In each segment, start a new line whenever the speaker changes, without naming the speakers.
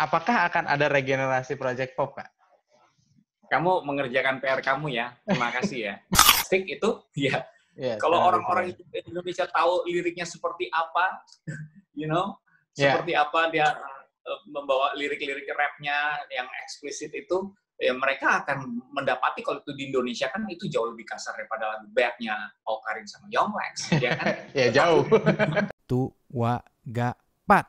apakah akan ada regenerasi Project Pop, Kak?
Kamu mengerjakan PR kamu ya. Terima kasih ya. Stick itu, ya. Yeah, Kalau orang-orang Indonesia tahu liriknya seperti apa, you know, yeah. seperti apa dia uh, membawa lirik-lirik rapnya yang eksplisit itu, ya mereka akan mendapati kalau itu di Indonesia kan itu jauh lebih kasar daripada lagu badnya Paul Karin sama Young Lex, ya kan?
ya jauh.
Tua gapat.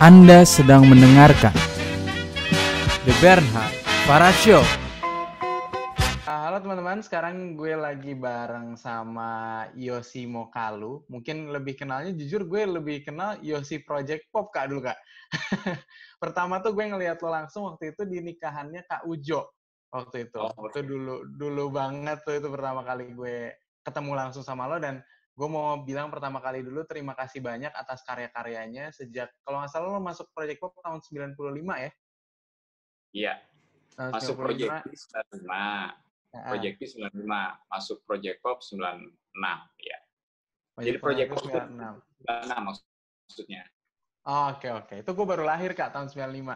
Anda sedang mendengarkan The Bernhard Para Show.
Ah, halo teman-teman, sekarang gue lagi bareng sama Yosi Mokalu. Mungkin lebih kenalnya, jujur gue lebih kenal Yosi Project Pop kak dulu kak. Pertama tuh gue ngeliat lo langsung waktu itu di nikahannya Kak Ujo waktu itu. Oh, itu dulu dulu banget tuh itu pertama kali gue ketemu langsung sama lo dan gue mau bilang pertama kali dulu terima kasih banyak atas karya-karyanya sejak kalau nggak salah lo masuk Project Pop tahun 95 ya?
Iya. Masuk Project Pop 95. Project Pop 95, masuk Project Pop 96 ya. Project Jadi Project Pop 96. 96 maksudnya.
Oh, oke okay, oke. Okay. Itu gue baru lahir Kak tahun 95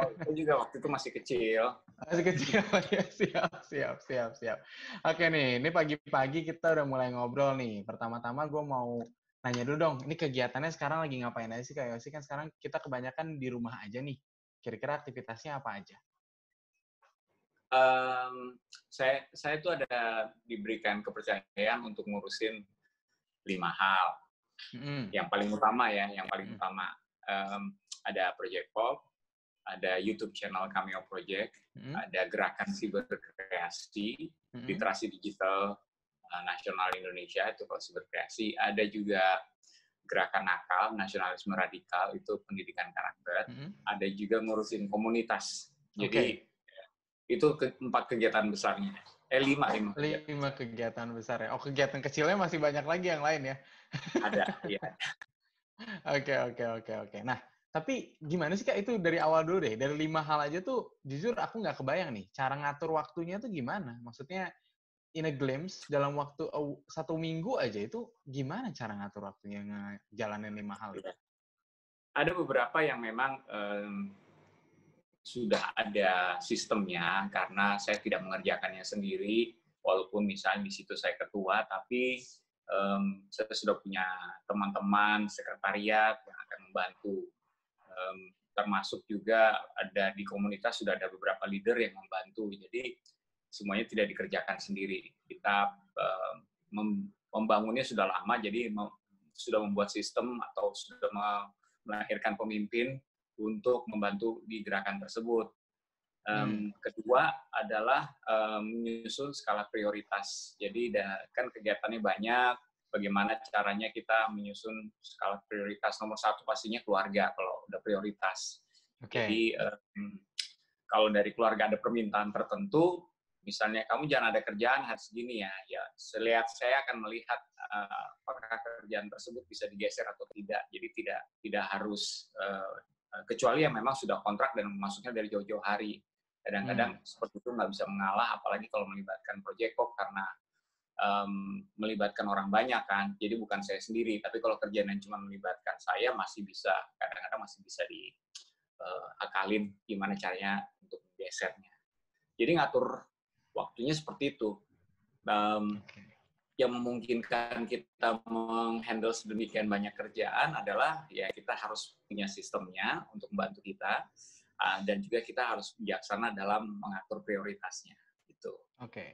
oh, aku juga waktu itu masih kecil.
Masih kecil, ya siap, siap, siap, siap. Oke nih, ini pagi-pagi kita udah mulai ngobrol nih. Pertama-tama gue mau nanya dulu dong, ini kegiatannya sekarang lagi ngapain aja sih Kak Yosi? Kan sekarang kita kebanyakan di rumah aja nih. Kira-kira aktivitasnya apa aja?
Um, saya saya tuh ada diberikan kepercayaan untuk ngurusin lima hal. Mm. Yang paling utama ya, yang paling mm. utama. Um, ada Project Pop, ada YouTube channel Cameo Project, hmm. ada Gerakan Siberkreasi, hmm. Literasi Digital uh, Nasional Indonesia itu kalau siberkreasi, ada juga Gerakan Nakal, Nasionalisme Radikal itu pendidikan karakter, hmm. ada juga ngurusin komunitas. Jadi okay. itu ke, empat kegiatan besarnya. Eh lima, lima.
Lima kegiatan besar ya. Oh kegiatan kecilnya masih banyak lagi yang lain ya?
Ada, iya.
Oke, oke, oke, oke. Nah, tapi gimana sih Kak itu dari awal dulu deh, dari lima hal aja tuh jujur aku nggak kebayang nih, cara ngatur waktunya tuh gimana? Maksudnya in a glimpse dalam waktu satu minggu aja itu gimana cara ngatur waktunya ngejalanin lima hal itu?
Ada beberapa yang memang um, sudah ada sistemnya karena saya tidak mengerjakannya sendiri, walaupun misalnya di situ saya ketua, tapi um, saya sudah punya teman-teman sekretariat yang akan membantu um, termasuk juga ada di komunitas sudah ada beberapa leader yang membantu. Jadi semuanya tidak dikerjakan sendiri. Kita um, membangunnya sudah lama, jadi sudah membuat sistem atau sudah melahirkan pemimpin untuk membantu di gerakan tersebut. Um, hmm. Kedua adalah um, menyusun skala prioritas. Jadi kan kegiatannya banyak, bagaimana caranya kita menyusun skala prioritas nomor satu pastinya keluarga kalau udah prioritas. Okay. Jadi um, kalau dari keluarga ada permintaan tertentu, misalnya kamu jangan ada kerjaan hari segini ya, ya selihat saya akan melihat uh, apakah kerjaan tersebut bisa digeser atau tidak. Jadi tidak tidak harus uh, kecuali yang memang sudah kontrak dan masuknya dari jauh-jauh hari. Kadang-kadang hmm. seperti itu nggak bisa mengalah, apalagi kalau melibatkan project kok karena um, melibatkan orang banyak kan. Jadi bukan saya sendiri, tapi kalau kerjaan yang cuma melibatkan saya masih bisa kadang-kadang masih bisa diakalin uh, gimana caranya untuk menggesernya. Jadi ngatur waktunya seperti itu. Um, yang memungkinkan kita menghandle sedemikian banyak kerjaan adalah ya kita harus punya sistemnya untuk membantu kita uh, dan juga kita harus bijaksana dalam mengatur prioritasnya gitu.
Oke. Okay.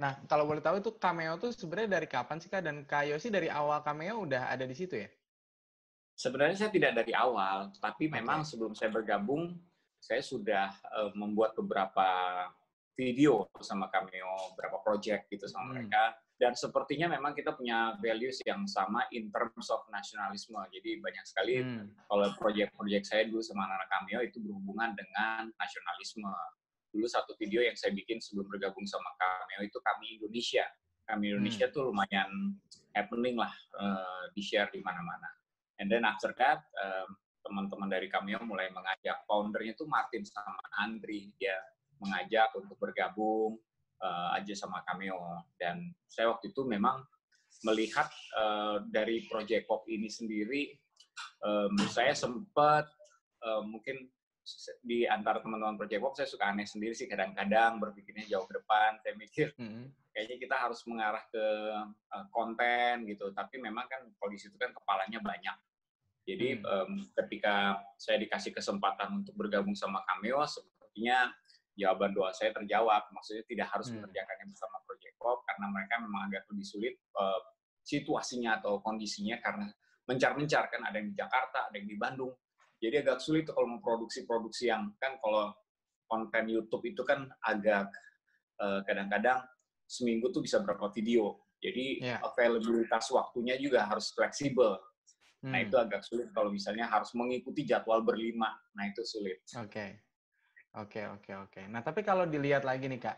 Nah, kalau boleh tahu itu Cameo tuh sebenarnya dari kapan sih Kak? Dan Kak Yosi dari awal Cameo udah ada di situ ya?
Sebenarnya saya tidak dari awal, tapi okay. memang sebelum saya bergabung, saya sudah uh, membuat beberapa video sama Cameo, beberapa project gitu sama hmm. mereka. Dan sepertinya memang kita punya values yang sama in terms of nasionalisme. Jadi banyak sekali hmm. kalau project-project saya dulu sama anak-anak Cameo itu berhubungan dengan nasionalisme dulu satu video yang saya bikin sebelum bergabung sama Cameo itu kami Indonesia. Kami Indonesia hmm. tuh lumayan happening lah uh, di share di mana-mana. And then after that, um, teman-teman dari Cameo mulai mengajak foundernya itu Martin sama Andri dia mengajak untuk bergabung uh, aja sama Cameo dan saya waktu itu memang melihat uh, dari Project Pop ini sendiri um, saya sempat uh, mungkin di antara teman-teman Project Pop saya suka aneh sendiri sih kadang-kadang berpikirnya jauh ke depan saya mikir mm-hmm. kayaknya kita harus mengarah ke uh, konten gitu tapi memang kan polisi itu kan kepalanya banyak jadi hmm. um, ketika saya dikasih kesempatan untuk bergabung sama Cameo sepertinya jawaban doa saya terjawab maksudnya tidak harus hmm. mengerjakannya bersama Project Pop karena mereka memang agak lebih sulit uh, situasinya atau kondisinya karena mencar-mencar kan ada yang di Jakarta ada yang di Bandung jadi agak sulit tuh kalau memproduksi-produksi yang kan kalau konten YouTube itu kan agak eh, kadang-kadang seminggu tuh bisa berapa video. Jadi yeah. availabilitas waktunya juga harus fleksibel. Nah, hmm. Nah itu agak sulit kalau misalnya harus mengikuti jadwal berlima. Nah itu sulit.
Oke, okay. Oke, okay, oke, okay, oke. Nah tapi kalau dilihat lagi nih kak,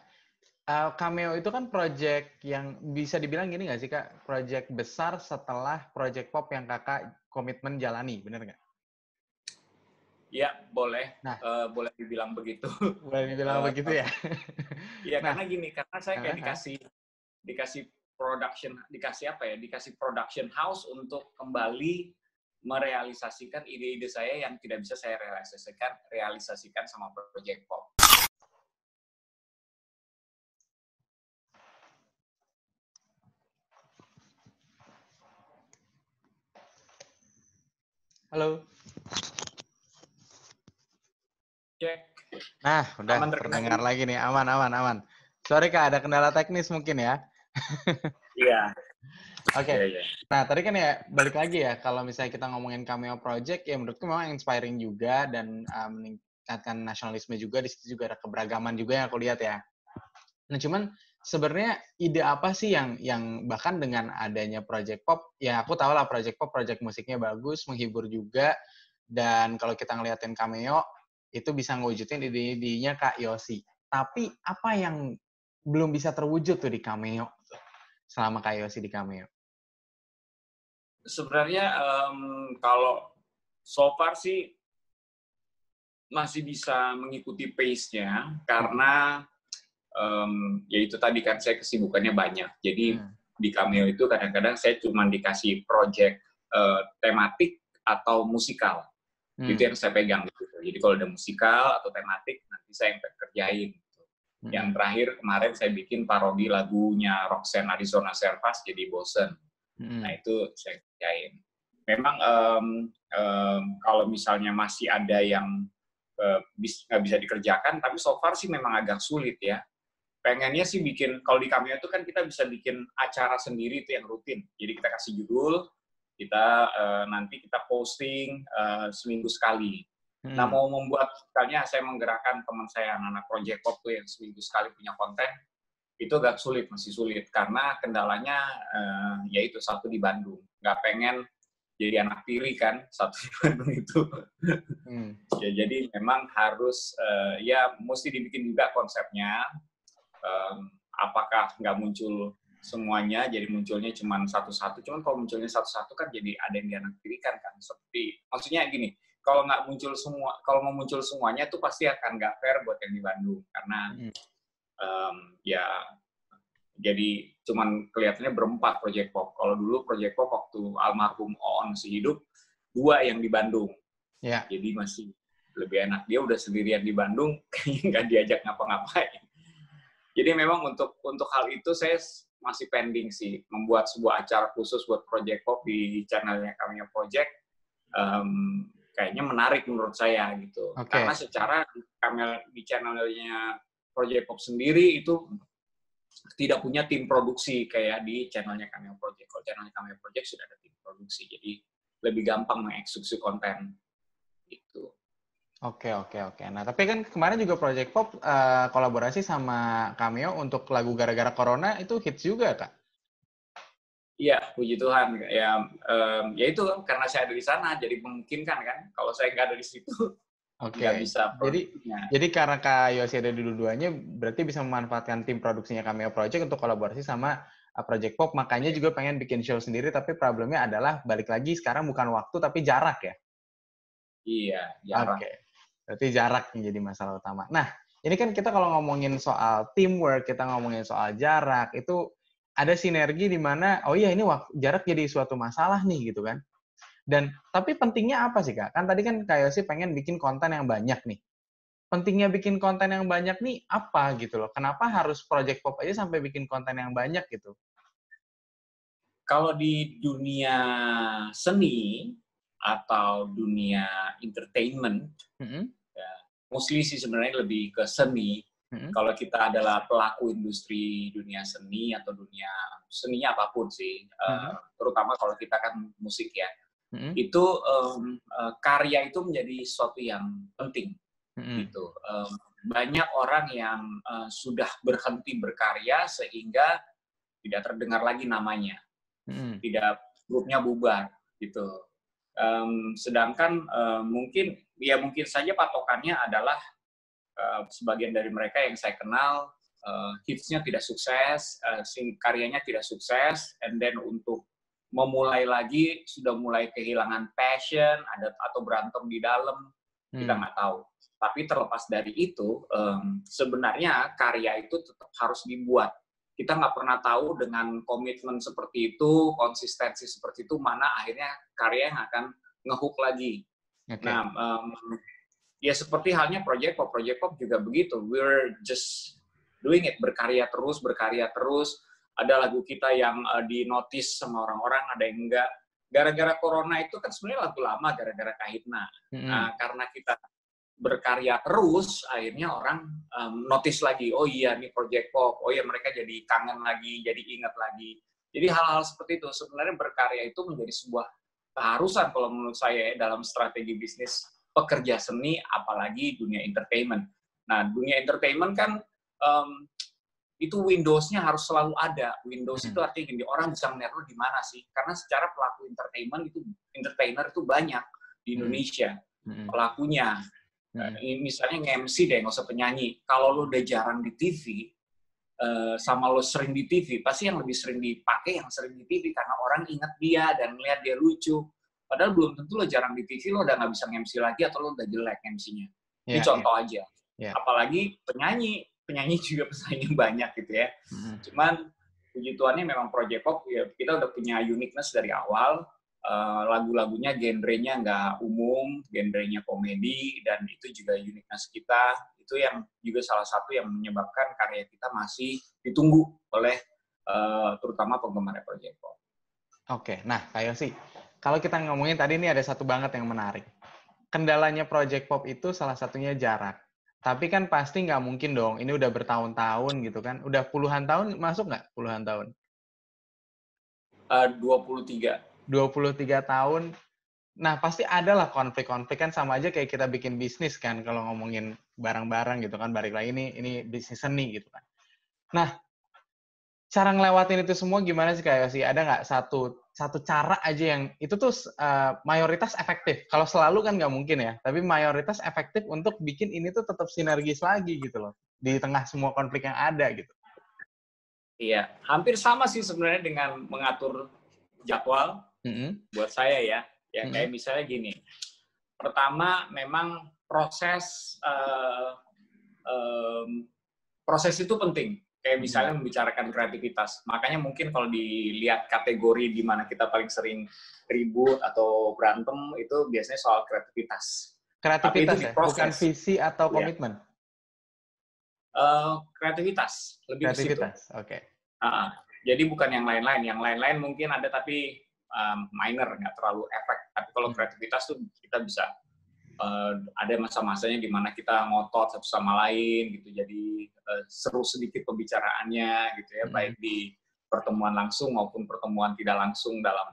uh, Cameo itu kan project yang bisa dibilang gini nggak sih kak? Project besar setelah project pop yang kakak komitmen jalani, bener nggak?
Iya, boleh. Nah, uh, boleh dibilang begitu.
Boleh dibilang uh, begitu ya.
Iya, nah. karena gini, karena saya kayak dikasih dikasih production, dikasih apa ya? Dikasih production house untuk kembali merealisasikan ide-ide saya yang tidak bisa saya realisasikan realisasikan sama project pop.
Halo.
Cek.
Nah, udah aman terdengar lagi nih. Aman, aman, aman. Sorry Kak, ada kendala teknis mungkin ya.
Iya.
Oke. Okay. Yeah, yeah. Nah, tadi kan ya balik lagi ya kalau misalnya kita ngomongin cameo project ya menurutku memang inspiring juga dan uh, meningkatkan nasionalisme juga di situ juga ada keberagaman juga yang aku lihat ya. Nah, cuman sebenarnya ide apa sih yang yang bahkan dengan adanya project pop ya aku tahu lah project pop project musiknya bagus, menghibur juga dan kalau kita ngeliatin cameo itu bisa ngewujudin ide-idenya Kak Yosi. Tapi apa yang belum bisa terwujud tuh di Cameo selama Kak Yosi di Cameo?
Sebenarnya um, kalau so far sih masih bisa mengikuti pace-nya karena um, ya itu tadi kan saya kesibukannya banyak. Jadi hmm. di Cameo itu kadang-kadang saya cuma dikasih project uh, tematik atau musikal. Hmm. Itu yang saya pegang gitu. Jadi kalau ada musikal atau tematik nanti saya yang kerjain. Yang terakhir kemarin saya bikin parodi lagunya Roxanne Arizona Servas jadi bosen. Hmm. Nah itu saya kerjain. Memang um, um, kalau misalnya masih ada yang uh, bis, nggak bisa dikerjakan, tapi so far sih memang agak sulit ya. Pengennya sih bikin, kalau di Cameo itu kan kita bisa bikin acara sendiri itu yang rutin. Jadi kita kasih judul, kita uh, nanti kita posting uh, seminggu sekali. Hmm. Nah mau membuat misalnya saya menggerakkan teman saya anak-anak project pop tuh yang seminggu sekali punya konten itu agak sulit masih sulit. Karena kendalanya uh, yaitu satu di Bandung. Nggak pengen jadi anak tiri kan satu di Bandung itu. Hmm. ya jadi memang harus uh, ya mesti dibikin juga konsepnya. Um, apakah nggak muncul semuanya jadi munculnya cuma satu-satu. Cuman kalau munculnya satu-satu kan jadi ada yang dianaktirikan kan. Seperti maksudnya gini kalau nggak muncul semua kalau mau muncul semuanya tuh pasti akan nggak fair buat yang di Bandung. Karena hmm. um, ya jadi cuman kelihatannya berempat Project Pop. Kalau dulu Project Pop waktu almarhum On masih hidup dua yang di Bandung.
Ya.
jadi masih lebih enak. Dia udah sendirian di Bandung kayaknya nggak diajak ngapa-ngapain. Jadi memang untuk untuk hal itu saya masih pending sih membuat sebuah acara khusus buat Project Pop di channelnya kami Project. Um, kayaknya menarik menurut saya gitu okay. karena secara kami di channelnya Project Pop sendiri itu tidak punya tim produksi kayak di channelnya kami Project kalau channelnya kami Project sudah ada tim produksi jadi lebih gampang mengeksekusi konten gitu
Oke oke oke. Nah tapi kan kemarin juga Project Pop uh, kolaborasi sama Cameo untuk lagu gara-gara Corona itu hits juga kak?
Iya, puji Tuhan. Ya, um, ya itu karena saya ada di sana, jadi memungkinkan kan. Kalau saya nggak ada di situ,
Oke. Okay. bisa. Jadi, jadi karena Kak Yosi ada di dua-duanya, berarti bisa memanfaatkan tim produksinya Cameo Project untuk kolaborasi sama uh, Project Pop. Makanya juga pengen bikin show sendiri, tapi problemnya adalah balik lagi sekarang bukan waktu tapi jarak ya.
Iya, jarak.
Oke. Berarti jarak yang jadi masalah utama. Nah, ini kan kita kalau ngomongin soal teamwork, kita ngomongin soal jarak, itu ada sinergi di mana, oh iya ini jarak jadi suatu masalah nih gitu kan. Dan tapi pentingnya apa sih kak? Kan tadi kan kayak sih pengen bikin konten yang banyak nih. Pentingnya bikin konten yang banyak nih apa gitu loh? Kenapa harus Project Pop aja sampai bikin konten yang banyak gitu?
Kalau di dunia seni, atau dunia entertainment, mm-hmm. ya, mostly sih sebenarnya lebih ke seni. Mm-hmm. Kalau kita adalah pelaku industri dunia seni atau dunia seninya apa pun sih, mm-hmm. uh, terutama kalau kita kan musik ya, mm-hmm. itu um, uh, karya itu menjadi sesuatu yang penting. Mm-hmm. Gitu. Um, banyak orang yang uh, sudah berhenti berkarya sehingga tidak terdengar lagi namanya, mm-hmm. tidak grupnya bubar gitu Um, sedangkan uh, mungkin ya mungkin saja patokannya adalah uh, sebagian dari mereka yang saya kenal uh, hitsnya tidak sukses, uh, karyanya tidak sukses, and then untuk memulai lagi sudah mulai kehilangan passion, ada atau berantem di dalam hmm. kita nggak tahu. Tapi terlepas dari itu, um, sebenarnya karya itu tetap harus dibuat kita nggak pernah tahu dengan komitmen seperti itu, konsistensi seperti itu, mana akhirnya karya yang akan ngehook lagi. Okay. Nah, um, ya seperti halnya Project Pop, Project Pop juga begitu. We're just doing it, berkarya terus, berkarya terus. Ada lagu kita yang uh, di notice sama orang-orang, ada yang enggak. Gara-gara corona itu kan sebenarnya lagu lama, gara-gara kahitna. Mm -hmm. Nah, karena kita berkarya terus, akhirnya orang um, notice lagi, oh iya ini Project Pop, oh iya mereka jadi kangen lagi, jadi ingat lagi. Jadi hal-hal seperti itu sebenarnya berkarya itu menjadi sebuah keharusan kalau menurut saya ya, dalam strategi bisnis pekerja seni, apalagi dunia entertainment. Nah, dunia entertainment kan um, itu Windows-nya harus selalu ada. Windows hmm. itu artinya gini, orang bisa melihat di mana sih? Karena secara pelaku entertainment itu entertainer itu banyak di hmm. Indonesia hmm. pelakunya. Hmm. Misalnya nge-MC deh, nggak usah penyanyi. Kalau lo udah jarang di TV, uh, sama lo sering di TV, pasti yang lebih sering dipakai yang sering di TV karena orang ingat dia dan melihat dia lucu. Padahal belum tentu lo jarang di TV, lo udah nggak bisa nge-MC lagi atau lo udah jelek MC-nya. Yeah, Ini ya, contoh yeah. aja. Yeah. Apalagi penyanyi, penyanyi juga pesaingnya banyak gitu ya. Mm-hmm. Cuman puji Tuhannya memang Project Pop, ya kita udah punya uniqueness dari awal uh, lagu-lagunya genrenya nggak umum, genrenya komedi, dan itu juga uniqueness kita. Itu yang juga salah satu yang menyebabkan karya kita masih ditunggu oleh uh, terutama penggemar Project Pop.
Oke, nah kayak sih, kalau kita ngomongin tadi ini ada satu banget yang menarik. Kendalanya Project Pop itu salah satunya jarak. Tapi kan pasti nggak mungkin dong, ini udah bertahun-tahun gitu kan. Udah puluhan tahun, masuk nggak puluhan tahun?
Uh, 23.
23 tahun. Nah, pasti ada lah konflik-konflik kan sama aja kayak kita bikin bisnis kan kalau ngomongin barang-barang gitu kan balik lagi ini ini bisnis seni gitu kan. Nah, cara ngelewatin itu semua gimana sih kayak sih? Ada nggak satu satu cara aja yang itu tuh uh, mayoritas efektif. Kalau selalu kan nggak mungkin ya, tapi mayoritas efektif untuk bikin ini tuh tetap sinergis lagi gitu loh di tengah semua konflik yang ada gitu.
Iya, hampir sama sih sebenarnya dengan mengatur jadwal mm-hmm. buat saya ya. Ya mm-hmm. kayak misalnya gini. Pertama memang proses uh, um, proses itu penting. Kayak misalnya membicarakan kreativitas. Makanya mungkin kalau dilihat kategori di mana kita paling sering ribut atau berantem itu biasanya soal kreativitas.
Kreativitas ya, bukan visi atau iya. komitmen.
Uh, kreativitas lebih
kreativitas, oke. Okay.
Uh, jadi bukan yang lain-lain. Yang lain-lain mungkin ada tapi um, minor, nggak terlalu efek. Tapi kalau hmm. kreativitas tuh kita bisa uh, ada masa-masanya di mana kita ngotot satu sama lain gitu. Jadi uh, seru sedikit pembicaraannya gitu ya, hmm. baik di pertemuan langsung maupun pertemuan tidak langsung dalam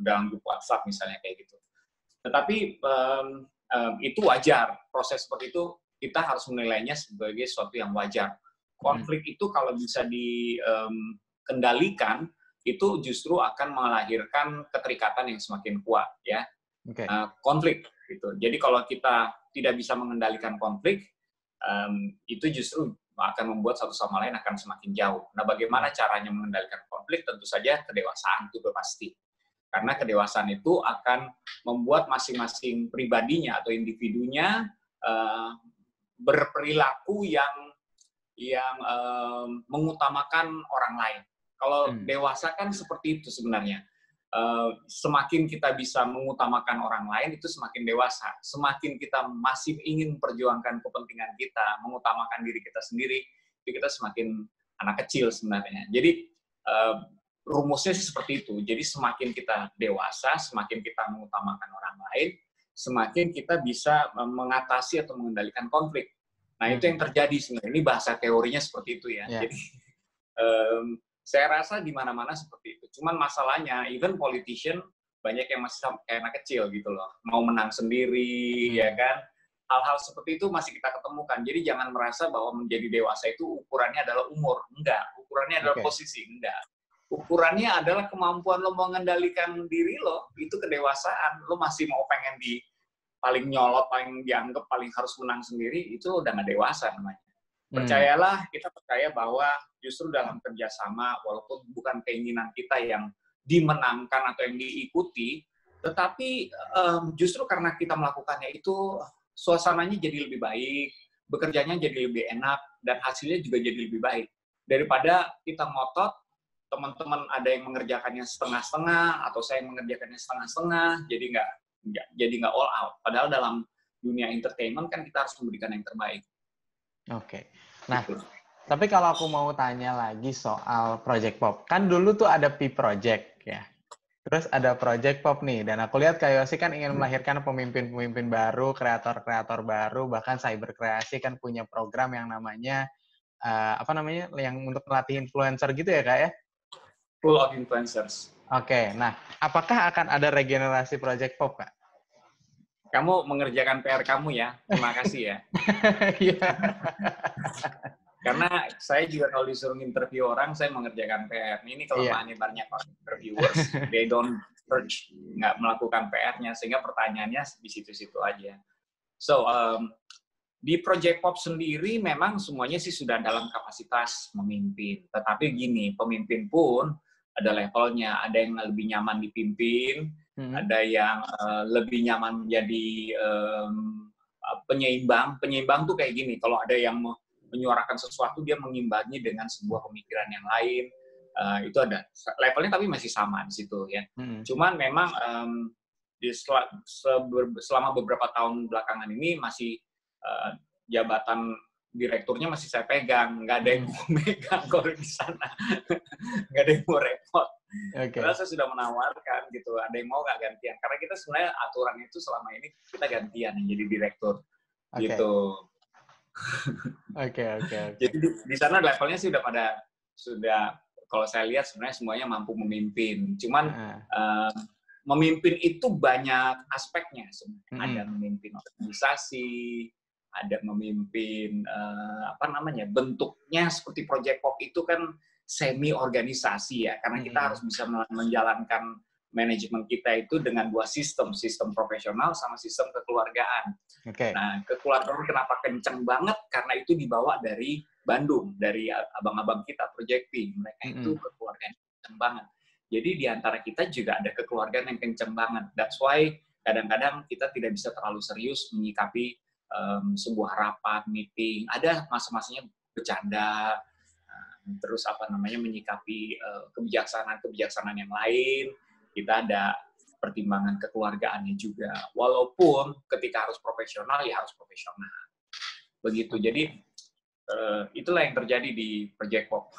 dalam grup WhatsApp misalnya kayak gitu. Tetapi um, um, itu wajar. Proses seperti itu kita harus menilainya sebagai sesuatu yang wajar. Konflik hmm. itu kalau bisa dikendalikan, um, itu justru akan melahirkan keterikatan yang semakin kuat ya okay. uh, eh, konflik gitu jadi kalau kita tidak bisa mengendalikan konflik um, itu justru akan membuat satu sama lain akan semakin jauh nah bagaimana caranya mengendalikan konflik tentu saja kedewasaan itu pasti Karena kedewasaan itu akan membuat masing-masing pribadinya atau individunya uh, berperilaku yang yang uh, mengutamakan orang lain. Kalau hmm. dewasa kan seperti itu sebenarnya. Uh, semakin kita bisa mengutamakan orang lain itu semakin dewasa. Semakin kita masih ingin memperjuangkan kepentingan kita, mengutamakan diri kita sendiri, itu kita semakin anak kecil sebenarnya. Jadi uh, rumusnya sih seperti itu. Jadi semakin kita dewasa, semakin kita mengutamakan orang lain, semakin kita bisa mengatasi atau mengendalikan konflik. Nah itu yang terjadi sebenarnya. Ini bahasa teorinya seperti itu ya. Yeah. Jadi um, saya rasa di mana-mana seperti itu. Cuman masalahnya, even politician banyak yang masih kayak anak kecil gitu loh, mau menang sendiri, hmm. ya kan? Hal-hal seperti itu masih kita ketemukan. Jadi jangan merasa bahwa menjadi dewasa itu ukurannya adalah umur, enggak. Ukurannya adalah okay. posisi, enggak ukurannya adalah kemampuan lo mengendalikan diri lo itu kedewasaan lo masih mau pengen di paling nyolot paling dianggap paling harus menang sendiri itu udah nggak dewasa namanya. Percayalah kita percaya bahwa justru dalam kerjasama walaupun bukan keinginan kita yang dimenangkan atau yang diikuti tetapi um, justru karena kita melakukannya itu suasananya jadi lebih baik bekerjanya jadi lebih enak dan hasilnya juga jadi lebih baik. Daripada kita ngotot teman-teman ada yang mengerjakannya setengah-setengah atau saya yang mengerjakannya setengah-setengah jadi nggak jadi nggak all out. Padahal dalam dunia entertainment kan kita harus memberikan yang terbaik
oke okay. nah gitu. tapi kalau aku mau tanya lagi soal project pop kan dulu tuh ada P project ya terus ada project pop nih dan aku lihat kayak Yosi kan ingin melahirkan pemimpin-pemimpin baru kreator-kreator baru bahkan cyber kreasi kan punya program yang namanya uh, apa namanya yang untuk melatih influencer gitu ya kak ya
full of influencers.
Oke, okay, nah apakah akan ada regenerasi Project Pop, Kak?
Kamu mengerjakan PR kamu ya, terima kasih ya. Iya. Karena saya juga kalau disuruh interview orang, saya mengerjakan PR. Ini kalau yeah. banyak orang interviewers, they don't search, nggak melakukan PR-nya, sehingga pertanyaannya di situ-situ aja. So, um, di Project Pop sendiri memang semuanya sih sudah dalam kapasitas memimpin. Tetapi gini, pemimpin pun ada levelnya, ada yang lebih nyaman dipimpin, hmm. ada yang uh, lebih nyaman menjadi um, penyeimbang. Penyeimbang tuh kayak gini, kalau ada yang menyuarakan sesuatu, dia mengimbangi dengan sebuah pemikiran yang lain. Uh, itu ada levelnya tapi masih sama di situ ya. Hmm. Cuman memang um, di sel selama beberapa tahun belakangan ini masih uh, jabatan direkturnya masih saya pegang, nggak ada yang mau megang kalau di sana, nggak ada yang mau repot. Okay. Karena saya sudah menawarkan gitu, ada yang mau nggak gantian? Karena kita sebenarnya aturan itu selama ini kita gantian yang jadi direktur, okay. gitu.
Oke oke.
Jadi di, di sana levelnya sih udah pada sudah kalau saya lihat sebenarnya semuanya mampu memimpin. Cuman uh. uh, memimpin itu banyak aspeknya sebenarnya. Hmm. Ada memimpin organisasi, ada memimpin uh, apa namanya bentuknya seperti Project Pop itu kan semi organisasi ya karena kita hmm. harus bisa menjalankan manajemen kita itu dengan dua sistem sistem profesional sama sistem kekeluargaan. Okay. Nah kekeluargaan kenapa kenceng banget karena itu dibawa dari Bandung dari abang-abang kita Project P mereka hmm. itu kekeluargaan kenceng banget. Jadi di antara kita juga ada kekeluargaan yang kenceng banget. That's why kadang-kadang kita tidak bisa terlalu serius menyikapi um, sebuah rapat, meeting, ada masa-masanya bercanda, terus apa namanya menyikapi uh, kebijaksanaan-kebijaksanaan yang lain. Kita ada pertimbangan kekeluargaannya juga. Walaupun ketika harus profesional ya harus profesional. Begitu. Jadi uh, itulah yang terjadi di Project Pop.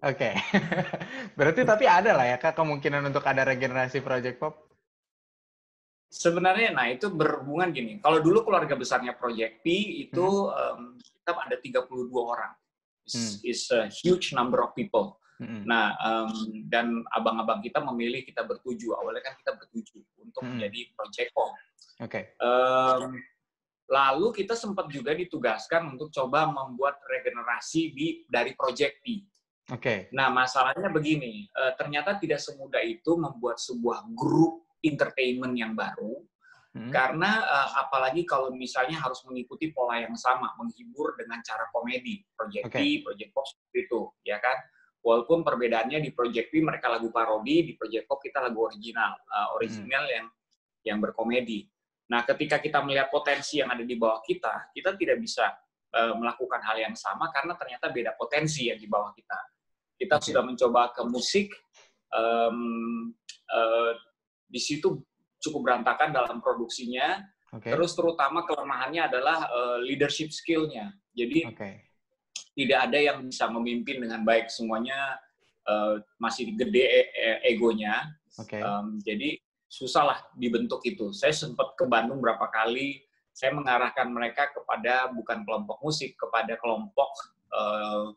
Oke. Okay. Berarti tapi ada lah ya Kak kemungkinan untuk ada regenerasi Project Pop?
Sebenarnya, nah itu berhubungan gini. Kalau dulu keluarga besarnya Project P itu hmm. um, kita ada 32 orang. It's, hmm. it's a huge number of people. Hmm. Nah, um, dan abang-abang kita memilih kita bertuju. Awalnya kan kita bertuju untuk hmm. menjadi Project Pop. Oke.
Okay.
Um, lalu kita sempat juga ditugaskan untuk coba membuat regenerasi di dari Project P.
Oke. Okay.
Nah, masalahnya begini, uh, ternyata tidak semudah itu membuat sebuah grup entertainment yang baru hmm. karena uh, apalagi kalau misalnya harus mengikuti pola yang sama menghibur dengan cara komedi project okay. project pop itu ya kan Walaupun perbedaannya di Project P mereka lagu parodi, di Project Pop kita lagu original, uh, original hmm. yang yang berkomedi. Nah, ketika kita melihat potensi yang ada di bawah kita, kita tidak bisa uh, melakukan hal yang sama karena ternyata beda potensi yang di bawah kita. Kita okay. sudah mencoba ke musik, um, uh, di situ cukup berantakan dalam produksinya. Okay. Terus terutama kelemahannya adalah uh, leadership skill-nya. Jadi okay tidak ada yang bisa memimpin dengan baik semuanya uh, masih gede e, e egonya okay. um, jadi susah lah dibentuk itu saya sempat ke Bandung berapa kali saya mengarahkan mereka kepada bukan kelompok musik kepada kelompok uh,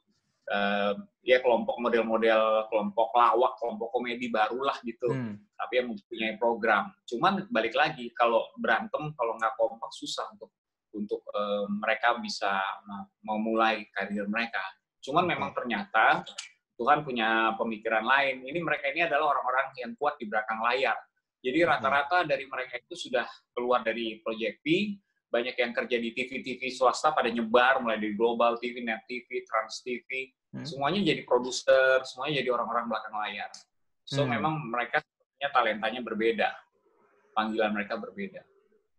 uh, ya kelompok model-model kelompok lawak kelompok komedi barulah gitu hmm. tapi yang mempunyai program cuman balik lagi kalau berantem kalau nggak kompak susah untuk untuk uh, mereka bisa memulai karir mereka. Cuman memang ternyata Tuhan punya pemikiran lain. Ini mereka ini adalah orang-orang yang kuat di belakang layar. Jadi rata-rata dari mereka itu sudah keluar dari Project P, banyak yang kerja di TV-TV swasta pada nyebar, mulai dari Global TV, Net TV, Trans TV, hmm. semuanya jadi produser, semuanya jadi orang-orang belakang layar. So hmm. memang mereka talentanya berbeda, panggilan mereka berbeda.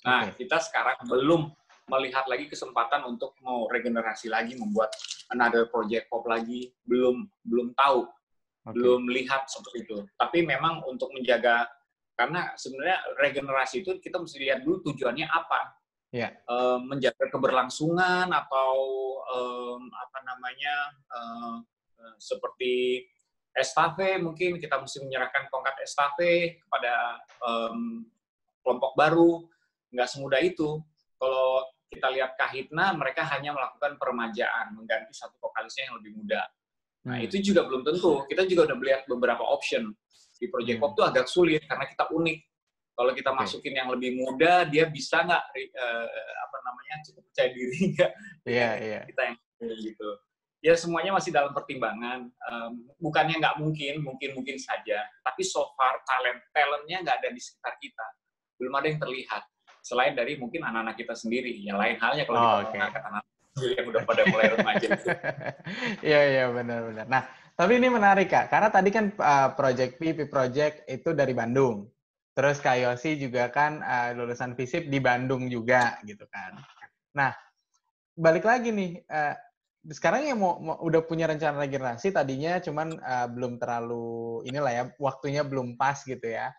Nah, okay. kita sekarang belum melihat lagi kesempatan untuk mau regenerasi lagi membuat another project pop lagi belum belum tahu okay. belum lihat seperti itu tapi memang untuk menjaga karena sebenarnya regenerasi itu kita mesti lihat dulu tujuannya apa yeah. Ya. e, menjaga keberlangsungan atau e, apa namanya e, seperti estafet mungkin kita mesti menyerahkan tongkat estafet kepada um, kelompok baru nggak semudah itu kalau kita lihat Kahitna, mereka hanya melakukan permajaan, mengganti satu vokalisnya yang lebih muda. Nah, hmm. itu juga belum tentu. Kita juga udah melihat beberapa option. Di Project Pop itu hmm. agak sulit karena kita unik. Kalau kita okay. masukin yang lebih muda, dia bisa nggak uh, apa namanya cukup percaya diri nggak?
Iya, yeah, iya. Yeah.
Kita yang gitu. Ya semuanya masih dalam pertimbangan. Um, bukannya nggak mungkin, mungkin mungkin saja. Tapi so far talent talentnya nggak ada di sekitar kita. Belum ada yang terlihat selain dari mungkin anak-anak kita sendiri. Yang lain halnya kalau oh, kita okay. mengangkat anak sendiri yang udah pada mulai remaja itu.
Iya, iya, benar-benar. Nah, tapi ini menarik, Kak. Karena tadi kan uh, Project P, P Project itu dari Bandung. Terus Kak Yosi juga kan uh, lulusan FISIP di Bandung juga, gitu kan. Nah, balik lagi nih, uh, sekarang yang mau, mau udah punya rencana regenerasi tadinya cuman uh, belum terlalu inilah ya waktunya belum pas gitu ya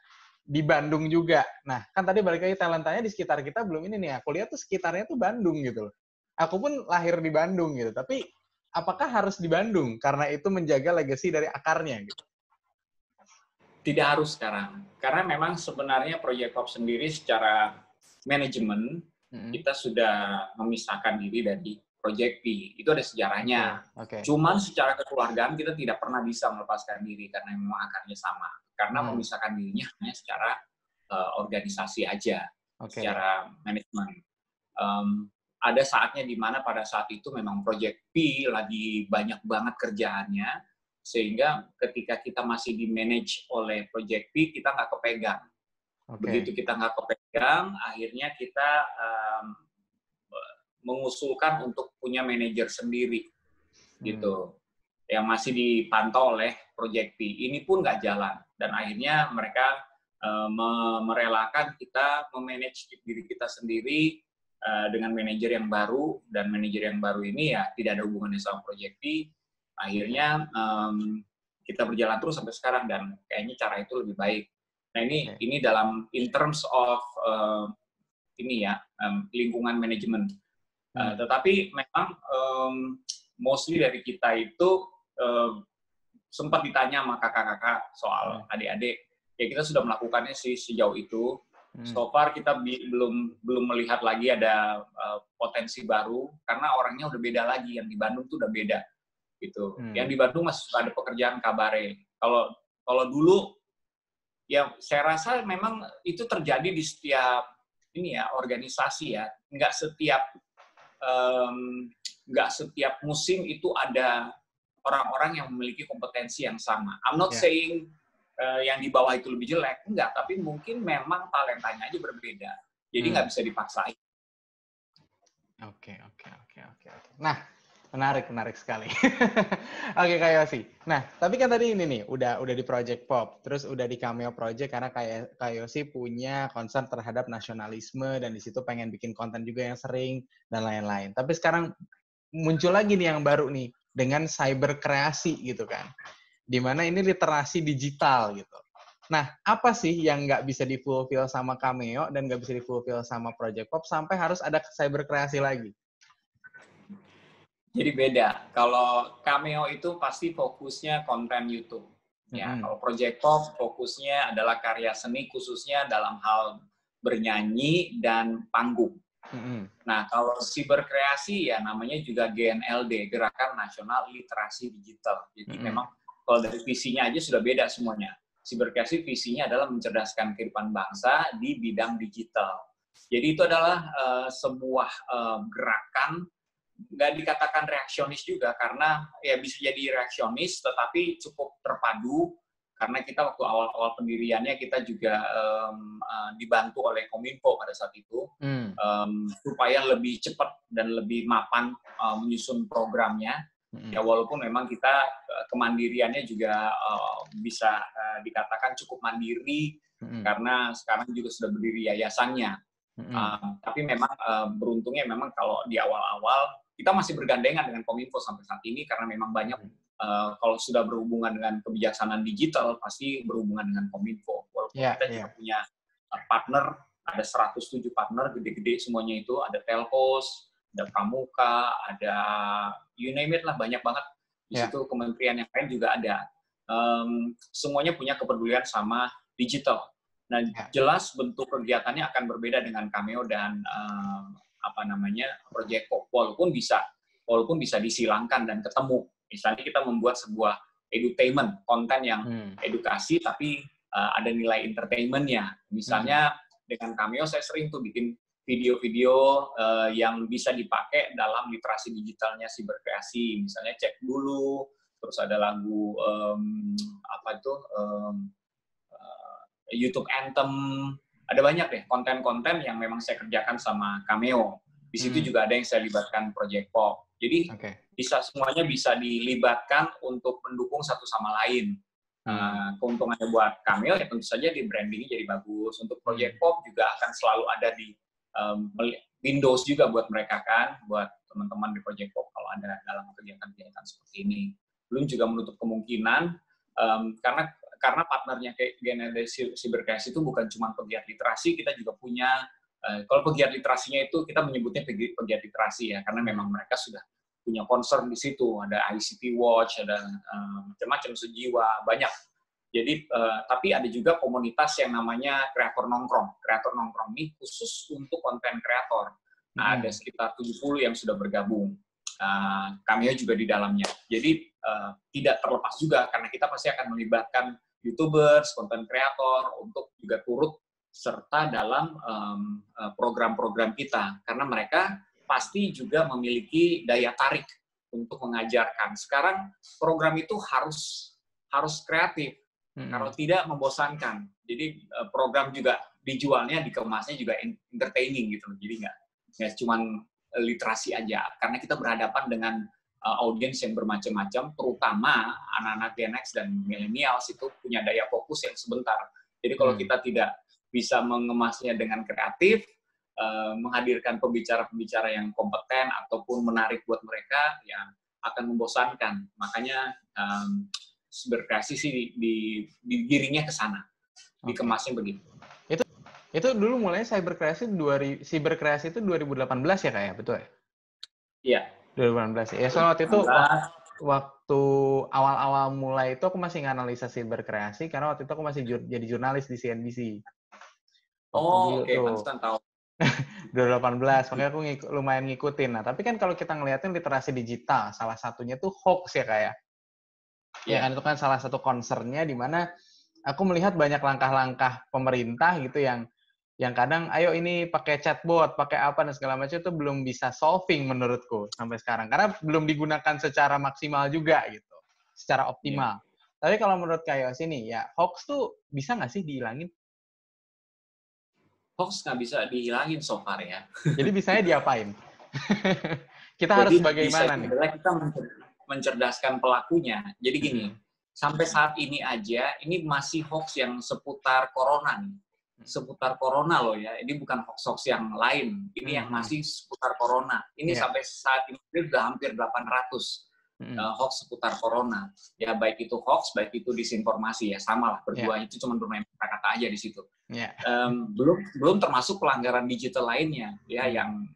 di Bandung juga. Nah, kan tadi balik lagi talentanya di sekitar kita belum ini nih. Aku lihat tuh sekitarnya tuh Bandung gitu loh. Aku pun lahir di Bandung gitu. Tapi apakah harus di Bandung karena itu menjaga legacy dari akarnya gitu?
Tidak harus sekarang. Karena memang sebenarnya Project Pop sendiri secara manajemen hmm. kita sudah memisahkan diri dari Project P. Itu ada sejarahnya. Okay. Cuman secara kekeluargaan kita tidak pernah bisa melepaskan diri karena memang akarnya sama karena hmm. memisahkan dirinya hanya secara uh, organisasi aja, okay. secara manajemen. Um, ada saatnya di mana pada saat itu memang Project P lagi banyak banget kerjaannya, sehingga ketika kita masih di manage oleh Project P, kita nggak kepegang. Okay. Begitu kita nggak kepegang, akhirnya kita um, mengusulkan untuk punya manajer sendiri, hmm. gitu yang masih dipantau oleh Project P. Ini pun nggak jalan dan akhirnya mereka uh, merelakan kita memanage diri kita sendiri uh, dengan manajer yang baru dan manajer yang baru ini ya tidak ada hubungannya sama Project P. Akhirnya um, kita berjalan terus sampai sekarang dan kayaknya cara itu lebih baik. Nah ini okay. ini dalam in terms of uh, ini ya um, lingkungan manajemen. Uh, tetapi memang um, mostly dari kita itu uh, sempat ditanya sama kakak-kakak soal hmm. adik-adik, ya kita sudah melakukannya sih sejauh itu. Hmm. So far kita belum belum melihat lagi ada uh, potensi baru karena orangnya udah beda lagi. Yang di Bandung tuh udah beda gitu. Hmm. Yang di Bandung masih ada pekerjaan kabare. Kalau kalau dulu ya saya rasa memang itu terjadi di setiap ini ya organisasi ya. Nggak setiap um, nggak setiap musim itu ada orang-orang yang memiliki kompetensi yang sama. I'm not yeah. saying uh, yang di bawah itu lebih jelek, enggak, tapi mungkin memang talentanya aja berbeda. Jadi hmm. nggak hmm. bisa dipaksain.
Oke, okay, oke, okay, oke, okay, oke. Nah, Menarik, menarik sekali. Oke, Kak Yosi. Nah, tapi kan tadi ini nih, udah udah di Project Pop, terus udah di Cameo Project karena kayak Kak Yosi punya concern terhadap nasionalisme dan di situ pengen bikin konten juga yang sering dan lain-lain. Tapi sekarang muncul lagi nih yang baru nih dengan cyber kreasi gitu kan. Di mana ini literasi digital gitu. Nah, apa sih yang nggak bisa difulfill sama Cameo dan nggak bisa difulfill sama Project Pop sampai harus ada cyber kreasi lagi?
Jadi beda. Kalau Cameo itu pasti fokusnya konten YouTube. Ya, mm -hmm. kalau Project Pop fokusnya adalah karya seni khususnya dalam hal bernyanyi dan panggung. Mm -hmm. Nah, kalau siberkreasi ya namanya juga GNLD, Gerakan Nasional Literasi Digital. Jadi mm -hmm. memang kalau dari visinya aja sudah beda semuanya. Siberkreasi visinya adalah mencerdaskan kehidupan bangsa di bidang digital. Jadi itu adalah uh, sebuah uh, gerakan nggak dikatakan reaksionis juga karena ya bisa jadi reaksionis tetapi cukup terpadu karena kita waktu awal-awal pendiriannya kita juga um, uh, dibantu oleh Kominfo pada saat itu hmm. um, supaya lebih cepat dan lebih mapan uh, menyusun programnya hmm. ya walaupun memang kita uh, kemandiriannya juga uh, bisa uh, dikatakan cukup mandiri hmm. karena sekarang juga sudah berdiri yayasannya Mm -hmm. uh, tapi memang uh, beruntungnya memang kalau di awal-awal kita masih bergandengan dengan Kominfo sampai saat ini karena memang banyak uh, kalau sudah berhubungan dengan kebijaksanaan digital pasti berhubungan dengan Kominfo. Walaupun yeah, kita yeah. juga punya uh, partner, ada 107 partner gede-gede semuanya itu, ada Telkos, ada Pramuka, ada you name it lah banyak banget. Di yeah. situ kementerian yang lain juga ada. Um, semuanya punya kepedulian sama digital. Nah, yeah. jelas bentuk kegiatannya akan berbeda dengan Cameo dan uh, apa namanya project pop walaupun bisa walaupun bisa disilangkan dan ketemu misalnya kita membuat sebuah edutainment konten yang hmm. edukasi tapi uh, ada nilai entertainmentnya misalnya hmm. dengan cameo saya sering tuh bikin video-video uh, yang bisa dipakai dalam literasi digitalnya si berkreasi misalnya cek dulu terus ada lagu um, apa itu um, uh, YouTube Anthem ada banyak deh konten-konten yang memang saya kerjakan sama Cameo. Di situ hmm. juga ada yang saya libatkan Project Pop. Jadi okay. bisa semuanya bisa dilibatkan untuk mendukung satu sama lain. Hmm. Uh, keuntungannya buat Cameo ya tentu saja di brandingnya jadi bagus. Untuk Project hmm. Pop juga akan selalu ada di um, Windows juga buat mereka kan, buat teman-teman di Project Pop kalau ada dalam kegiatan-kegiatan seperti ini. Belum juga menutup kemungkinan um, karena karena partnernya kayak generasi Cybercast itu bukan cuma pegiat literasi, kita juga punya uh, kalau pegiat literasinya itu kita menyebutnya pegiat, literasi ya, karena memang mereka sudah punya concern di situ, ada ICT Watch, ada uh, macam-macam sejiwa, banyak. Jadi, uh, tapi ada juga komunitas yang namanya kreator nongkrong. Kreator nongkrong ini khusus untuk konten kreator. Nah, hmm. ada sekitar 70 yang sudah bergabung. Uh, kami juga di dalamnya. Jadi, uh, tidak terlepas juga, karena kita pasti akan melibatkan YouTubers, konten kreator untuk juga turut serta dalam program-program um, kita karena mereka pasti juga memiliki daya tarik untuk mengajarkan. Sekarang program itu harus harus kreatif, hmm. kalau tidak membosankan. Jadi uh, program juga dijualnya, dikemasnya juga entertaining gitu. Jadi nggak nggak cuma literasi aja, karena kita berhadapan dengan uh, audiens yang bermacam-macam, terutama anak-anak Gen X dan millennials itu punya daya fokus yang sebentar. Jadi kalau hmm. kita tidak bisa mengemasnya dengan kreatif, uh, menghadirkan pembicara-pembicara yang kompeten ataupun menarik buat mereka, ya akan membosankan. Makanya um, berkreasi sih di, di, digiringnya ke sana, okay. dikemasnya begitu.
Itu itu dulu mulai cyberkreasi cyberkreasi itu 2018 ya kayak ya? betul ya?
Iya.
2018 ya. soal waktu itu waktu awal-awal mulai itu aku masih nganalisa berkreasi karena waktu itu aku masih jur, jadi jurnalis di CNBC.
Oh, oke, okay. Tahu.
2018, makanya aku ngik, lumayan ngikutin. Nah, tapi kan kalau kita ngeliatin literasi digital, salah satunya tuh hoax ya kayak. Yeah. Ya kan itu kan salah satu concernnya di mana aku melihat banyak langkah-langkah pemerintah gitu yang yang kadang ayo ini pakai chatbot, pakai apa dan segala macam itu belum bisa solving menurutku sampai sekarang karena belum digunakan secara maksimal juga gitu, secara optimal. Yeah. Tapi kalau menurut kayak sini ya hoax tuh bisa nggak sih dihilangin?
Hoax nggak bisa dihilangin so far ya.
Jadi bisanya diapain? Kita
Jadi
harus bagaimana nih?
kita mencer- mencerdaskan pelakunya. Jadi gini,
Hmm.
sampai saat ini aja ini masih hoax yang seputar corona nih. Seputar corona loh ya. Ini bukan hoax-hoax yang lain. Ini yang
Hmm.
masih seputar corona. Ini
Iya.
sampai saat ini sudah hampir 800
Mm-mm.
uh, hoax seputar corona. Ya baik itu hoax, baik itu disinformasi ya sama lah berdua itu cuma bermain kata-kata aja di situ.
Ya.
Em, belum belum termasuk pelanggaran digital lainnya ya yang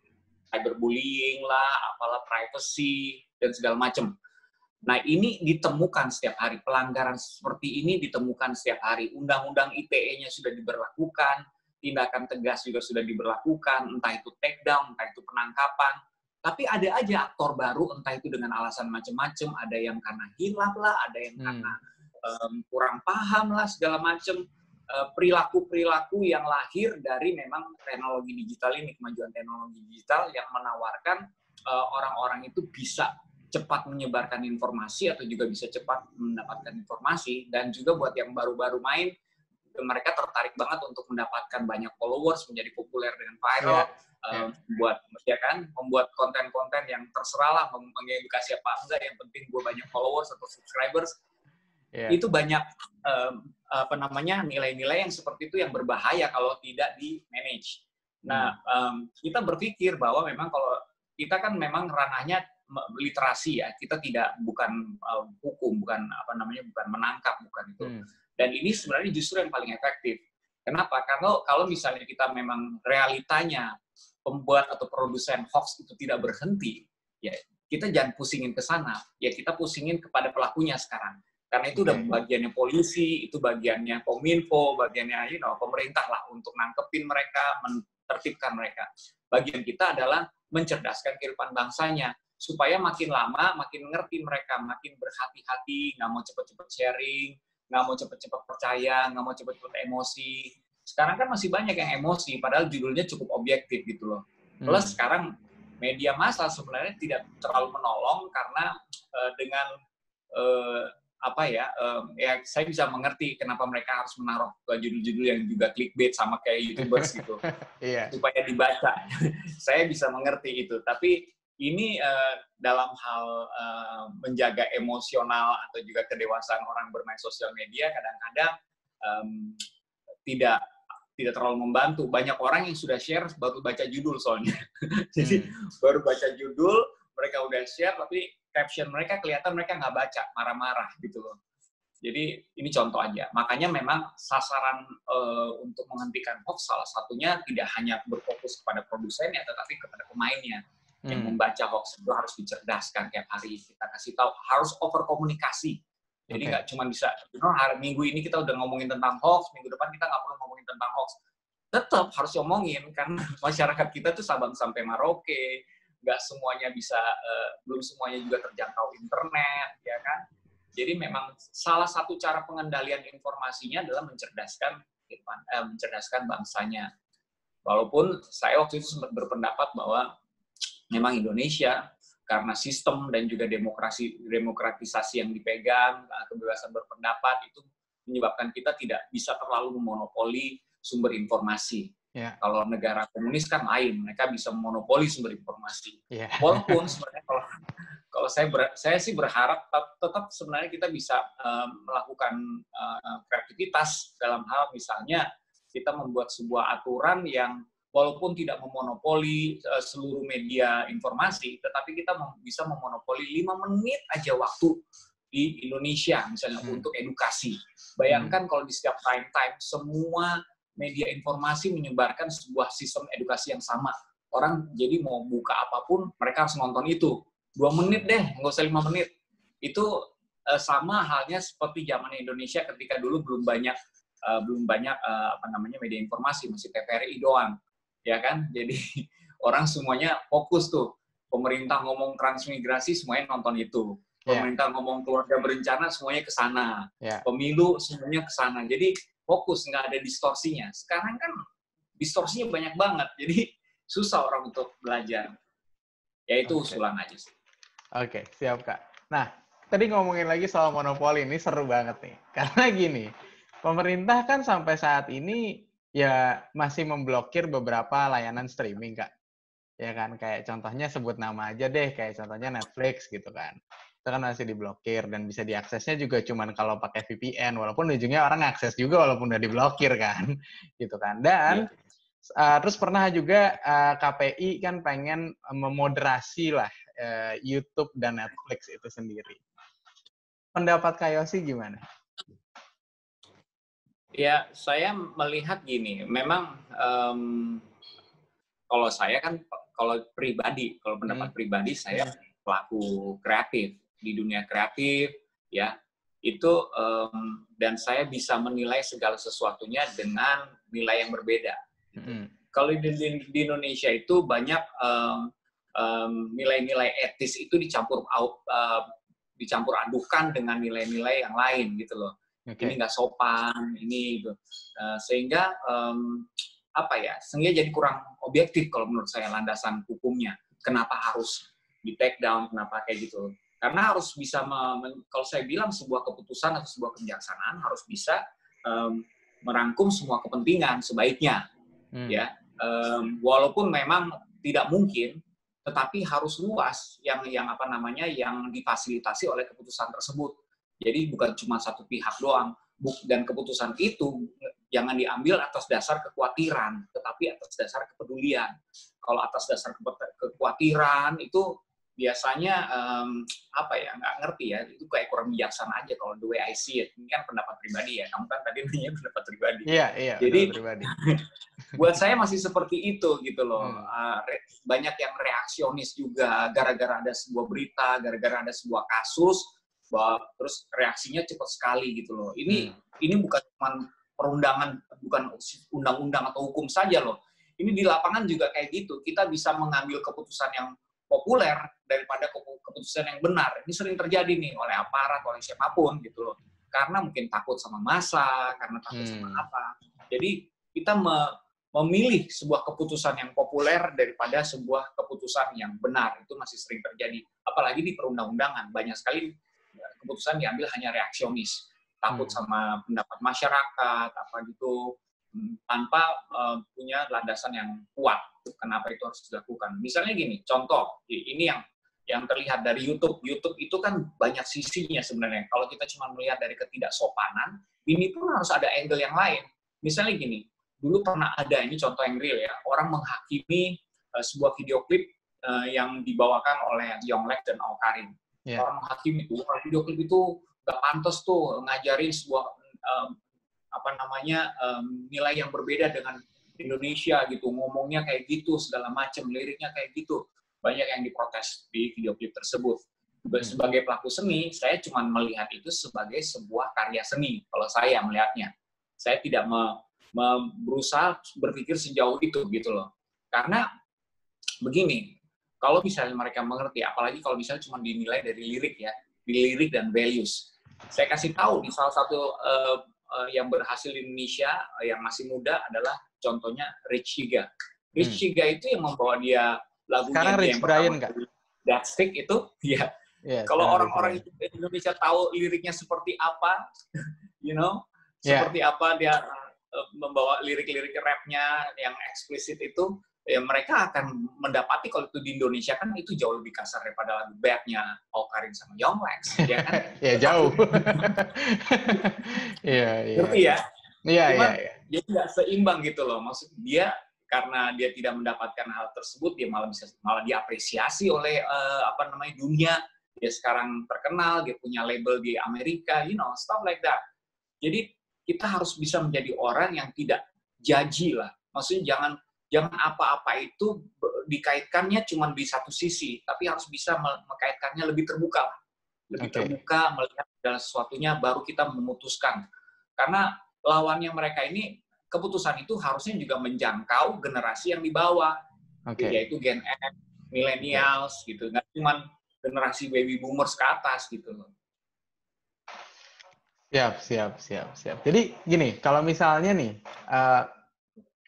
cyberbullying lah, apalah privacy dan segala macam. Nah ini ditemukan setiap hari pelanggaran seperti ini ditemukan setiap hari. Undang-undang ITE-nya sudah diberlakukan, tindakan tegas juga sudah diberlakukan, entah itu take down, entah itu penangkapan. Tapi ada aja aktor baru, entah itu dengan alasan macam-macam, ada yang karena hilaf lah, ada yang
Hmm.
karena em, kurang paham lah segala macam Eh, perilaku-perilaku yang lahir dari memang teknologi digital ini kemajuan teknologi digital yang menawarkan eh, orang-orang itu bisa cepat menyebarkan informasi atau juga bisa cepat mendapatkan informasi. Dan juga buat yang baru-baru main mereka tertarik banget untuk mendapatkan banyak followers menjadi populer dengan viral
Iya,
eh, buat ya kan membuat konten-konten yang terserah lah meng- mengedukasi apa enggak. Yang penting gue banyak followers atau subscribers.
Ya.
itu banyak em, apa namanya nilai-nilai yang seperti itu yang berbahaya kalau tidak di manage. Nah em, kita berpikir bahwa memang kalau kita kan memang ranahnya literasi ya kita tidak bukan em, hukum bukan apa namanya bukan menangkap bukan itu.
Hmm.
Dan ini sebenarnya justru yang paling efektif. Kenapa? Karena kalau misalnya kita memang realitanya pembuat atau produsen hoax itu tidak berhenti, ya kita jangan pusingin ke sana, ya kita pusingin kepada pelakunya sekarang. Karena itu udah bagiannya polisi, itu bagiannya kominfo, bagiannya you know, pemerintah lah untuk nangkepin mereka, menertibkan mereka. Bagian kita adalah mencerdaskan kehidupan bangsanya supaya makin lama makin ngerti mereka, makin berhati-hati, nggak mau cepet-cepet sharing, nggak mau cepet-cepet percaya, nggak mau cepet-cepet emosi. Sekarang kan masih banyak yang emosi, padahal judulnya cukup objektif gitu loh.
Hmm.
Plus sekarang media massa sebenarnya tidak terlalu menolong karena eh, dengan eh, apa ya, eh, ya saya bisa mengerti kenapa mereka harus menaruh ke judul-judul yang juga clickbait sama kayak youtubers gitu
Iya.
supaya dibaca. saya bisa mengerti itu, tapi ini eh, dalam hal eh, menjaga emosional atau juga kedewasaan orang bermain sosial media kadang-kadang em, tidak tidak terlalu membantu. Banyak orang yang sudah share baru baca judul soalnya. Jadi
Hmm.
baru baca judul, mereka udah share, tapi caption mereka kelihatan mereka nggak baca, marah-marah gitu loh. Jadi ini contoh aja. Makanya memang sasaran eh, untuk menghentikan hoax salah satunya tidak hanya berfokus kepada produsennya, tetapi kepada pemainnya yang
Hmm.
membaca hoax itu harus dicerdaskan tiap hari. Kita kasih tahu harus over komunikasi. Jadi nggak cuma bisa, you know, hari minggu ini kita udah ngomongin tentang hoax, minggu depan kita nggak perlu ngomongin tentang hoax. Tetap harus ngomongin karena masyarakat kita tuh Sabang sampai Maroke, nggak semuanya bisa, eh, belum semuanya juga terjangkau internet, ya kan? Jadi memang salah satu cara pengendalian informasinya adalah mencerdaskan eh, mencerdaskan bangsanya. Walaupun saya waktu itu sempat berpendapat bahwa memang Indonesia karena sistem dan juga demokrasi demokratisasi yang dipegang, eh, kebebasan berpendapat itu menyebabkan kita tidak bisa terlalu memonopoli sumber informasi.
Ya.
Kalau negara komunis kan lain, mereka bisa memonopoli sumber informasi.
Iya.
Walaupun sebenarnya kalau kalau saya ber- saya sih berharap tetap, tetap sebenarnya kita bisa eh, melakukan eh, kreativitas dalam hal misalnya kita membuat sebuah aturan yang walaupun tidak memonopoli eh, seluruh media informasi, tetapi kita mem- bisa memonopoli lima menit aja waktu di Indonesia misalnya
Hmm.
untuk edukasi. Bayangkan kalau di setiap prime time semua media informasi menyebarkan sebuah sistem edukasi yang sama. Orang jadi mau buka apa pun, mereka harus nonton itu. Dua menit deh, nggak usah lima menit. Itu eh, sama halnya seperti zaman Indonesia ketika dulu belum banyak eh, belum banyak apa namanya media informasi, masih TVRI doang, ya kan? Jadi orang semuanya fokus tuh. Pemerintah ngomong transmigrasi, semuanya nonton itu.
Ya.
Pemerintah ngomong keluarga berencana, semuanya ke sana.
Ya.
Pemilu, semuanya ke sana. Jadi fokus, nggak ada distorsinya. Sekarang kan distorsinya banyak banget, jadi susah orang untuk belajar. Ya itu
Oke.
usulan aja sih.
Oke, siap Kak. Nah, tadi ngomongin lagi soal monopoli ini seru banget nih. Karena gini, pemerintah kan sampai saat ini ya masih memblokir beberapa layanan streaming, Kak. Ya kan, kayak contohnya sebut nama aja deh, kayak contohnya Netflix gitu kan. Itu kan masih diblokir dan bisa diaksesnya juga cuman kalau pakai VPN, walaupun ujungnya orang akses juga walaupun udah diblokir kan, gitu kan. Dan uh, terus pernah juga uh, KPI kan pengen memoderasi lah uh, YouTube dan Netflix itu sendiri. Pendapat Kayosi gimana?
Ya, saya melihat gini, memang um, kalau saya kan kalau pribadi, kalau pendapat hmm. pribadi saya pelaku kreatif di dunia kreatif, ya itu um, dan saya bisa menilai segala sesuatunya dengan nilai yang berbeda. Hmm. Kalau di, di, di Indonesia itu banyak um, um, nilai-nilai etis itu dicampur uh, dicampur adukan dengan nilai-nilai yang lain gitu loh okay. ini nggak sopan, ini gitu. Uh, sehingga um, apa ya, sehingga jadi kurang objektif kalau menurut saya landasan hukumnya. Kenapa harus di take down, kenapa kayak gitu? Karena harus bisa, kalau saya bilang sebuah keputusan atau sebuah kebijaksanaan harus bisa um, merangkum semua kepentingan sebaiknya, hmm. ya. Um, walaupun memang tidak mungkin, tetapi harus luas yang yang apa namanya yang difasilitasi oleh keputusan tersebut jadi bukan cuma satu pihak doang. Dan keputusan itu jangan diambil atas dasar kekhawatiran, tetapi atas dasar kepedulian. Kalau atas dasar kekhawatiran itu biasanya um, apa ya nggak ngerti ya itu kayak kurang bijaksana aja kalau the way I see it ini kan pendapat pribadi ya kamu kan tadi nanya pendapat pribadi
iya iya
jadi
pribadi.
buat saya masih seperti itu gitu loh hmm. uh, banyak yang reaksionis juga gara-gara ada sebuah berita gara-gara ada sebuah kasus bahwa terus reaksinya cepat sekali gitu loh. Ini hmm. ini bukan cuma perundangan, bukan undang-undang atau hukum saja loh. Ini di lapangan juga kayak gitu. Kita bisa mengambil keputusan yang populer daripada keputusan yang benar. Ini sering terjadi nih oleh aparat, oleh siapa pun gitu loh. Karena mungkin takut sama masa, karena takut hmm. sama apa. Jadi kita me memilih sebuah keputusan yang populer daripada sebuah keputusan yang benar. Itu masih sering terjadi. Apalagi di perundang-undangan. Banyak sekali keputusan diambil hanya reaksionis, takut hmm. sama pendapat masyarakat, apa gitu, hmm, tanpa uh, punya landasan yang kuat. Kenapa itu harus dilakukan? Misalnya gini, contoh, ini yang yang terlihat dari YouTube. YouTube itu kan banyak sisinya sebenarnya. Kalau kita cuma melihat dari ketidaksopanan, ini pun harus ada angle yang lain. Misalnya gini, dulu pernah ada ini contoh yang real ya, orang menghakimi uh, sebuah video klip uh, yang dibawakan oleh Yonglek dan Karin yeah. orang hakim itu orang video klip itu gak pantas tuh ngajarin sebuah um, apa namanya um, nilai yang berbeda dengan Indonesia gitu. Ngomongnya kayak gitu segala macam liriknya kayak gitu. Banyak yang diprotes di video klip tersebut hmm. sebagai pelaku seni saya cuma melihat itu sebagai sebuah karya seni kalau saya melihatnya. Saya tidak me, me, berusaha berpikir sejauh itu gitu loh. Karena begini kalau misalnya mereka mengerti, apalagi kalau misalnya cuma dinilai dari lirik ya, di lirik dan values. Saya kasih tahu di salah satu uh, uh, yang berhasil di Indonesia uh, yang masih muda adalah contohnya Rich Higa. Rich hmm. Higa itu yang membawa dia lagunya
Sekarang Rich yang Brian nggak?
That Stick itu, ya. Yeah, kalau orang-orang Indonesia tahu liriknya seperti apa, you know, yeah. seperti apa dia membawa lirik-lirik rapnya yang eksplisit itu, ya mereka akan mendapati kalau itu di Indonesia kan itu jauh lebih kasar daripada lagu bandnya Karin sama Young Lex, ya kan?
ya jauh. Iya,
iya. Ngerti ya?
Iya, iya, iya.
Dia tidak seimbang gitu loh. Maksud dia karena dia tidak mendapatkan hal tersebut, dia malah bisa malah diapresiasi oleh uh, apa namanya dunia. Dia sekarang terkenal, dia punya label di Amerika, you know, stuff like that. Jadi kita harus bisa menjadi orang yang tidak jaji lah. Maksudnya jangan jangan apa-apa itu dikaitkannya cuma di satu sisi, tapi harus bisa mengkaitkannya lebih terbuka, lebih okay. terbuka melihat segala sesuatunya baru kita memutuskan. Karena lawannya mereka ini keputusan itu harusnya juga menjangkau generasi yang di bawah, okay. yaitu Gen X, millennials okay. gitu, nggak cuma generasi baby boomers ke atas gitu loh.
Siap, siap, siap, siap. Jadi gini, kalau misalnya nih, uh,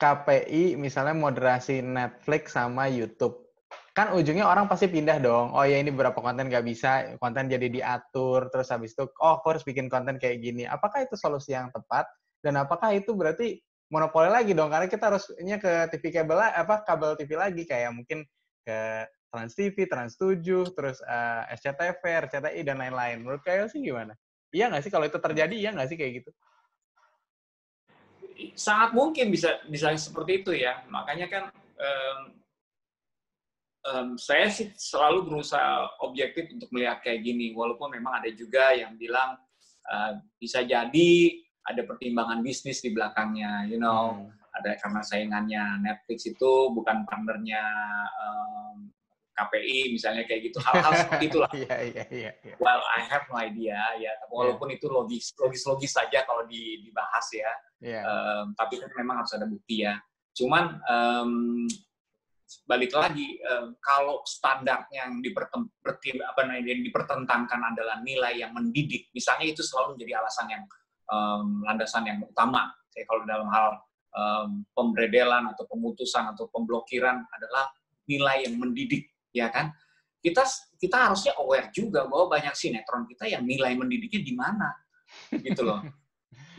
KPI misalnya moderasi Netflix sama YouTube. Kan ujungnya orang pasti pindah dong. Oh ya ini beberapa konten nggak bisa, konten jadi diatur, terus habis itu, oh aku harus bikin konten kayak gini. Apakah itu solusi yang tepat? Dan apakah itu berarti monopoli lagi dong? Karena kita harusnya ke TV kabel apa kabel TV lagi kayak mungkin ke Trans TV, Trans 7, terus uh, SCTV, RCTI, dan lain-lain. Menurut kayak sih gimana? Iya nggak sih kalau itu terjadi, iya nggak sih kayak gitu?
Sangat mungkin bisa bisa seperti itu ya. Makanya kan um, um, saya sih selalu berusaha objektif untuk melihat kayak gini. Walaupun memang ada juga yang bilang uh, bisa jadi ada pertimbangan bisnis di belakangnya, you know. Hmm. Ada karena saingannya Netflix itu bukan partnernya um, KPI misalnya kayak gitu hal-hal seperti itulah.
Iya iya iya.
Well I have no idea ya walaupun yeah. itu logis logis logis saja kalau di, dibahas ya. Yeah. Iya. Um, tapi kan memang harus ada bukti ya. Cuman um, balik lagi um, kalau standarnya yang dipertem, apa namanya yang dipertentangkan adalah nilai yang mendidik, misalnya itu selalu menjadi alasan yang um, landasan yang utama. Saya kalau dalam hal um, pemberedelan atau pemutusan atau pemblokiran adalah nilai yang mendidik ya kan? Kita kita harusnya aware juga bahwa banyak sinetron kita yang nilai mendidiknya di mana, gitu loh.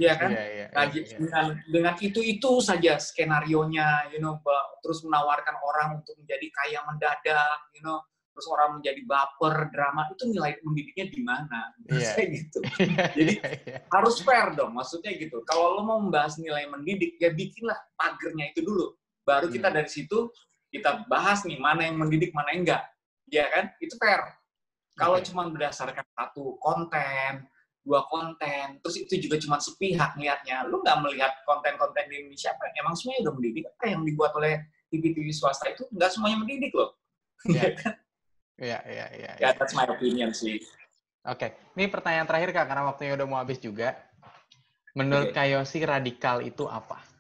Iya kan? Yeah, yeah, nah, yeah, dengan dengan itu itu saja skenario nya, you know, terus menawarkan orang untuk menjadi kaya mendadak, you know, terus orang menjadi baper, drama itu nilai mendidiknya di mana? Yeah. gitu. Jadi yeah, yeah. harus fair dong, maksudnya gitu. Kalau lo mau membahas nilai mendidik, ya bikinlah pagernya itu dulu. Baru kita hmm. dari situ kita bahas nih mana yang mendidik mana yang enggak. Ya kan? Itu fair. Kalau okay. cuma berdasarkan satu konten dua konten terus itu juga cuma sepihak lihatnya lu nggak melihat konten-konten di Indonesia apa? Emang semuanya udah mendidik? Apa yang dibuat oleh TV-TV swasta itu nggak semuanya mendidik loh.
Iya. Iya iya
ya that's my opinion sih.
Oke okay. ini pertanyaan terakhir kak karena waktunya udah mau habis juga. Menurut okay. Kayosi radikal itu apa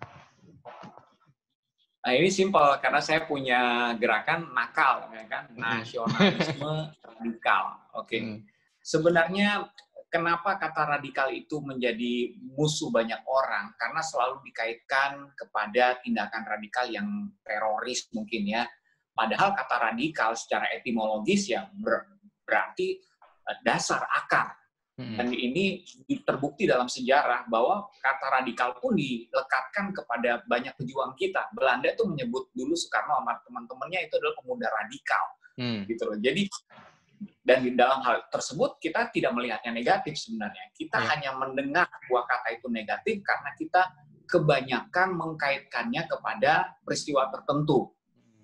Nah ini simpel karena saya punya gerakan nakal, ya kan, nasionalisme radikal. Oke, okay. hmm. sebenarnya kenapa kata radikal itu menjadi musuh banyak orang? Karena selalu dikaitkan kepada tindakan radikal yang teroris mungkin ya. Padahal kata radikal secara etimologis ya ber, berarti eh, dasar akar Hmm. Dan ini terbukti dalam sejarah bahwa kata radikal pun dilekatkan kepada banyak pejuang kita. Belanda itu menyebut dulu Soekarno sama teman-temannya itu adalah pemuda radikal. Hmm. Gitu loh. Jadi dan di dalam hal tersebut kita tidak melihatnya negatif sebenarnya. Kita hmm. hanya mendengar buah kata itu negatif karena kita kebanyakan mengkaitkannya kepada peristiwa tertentu.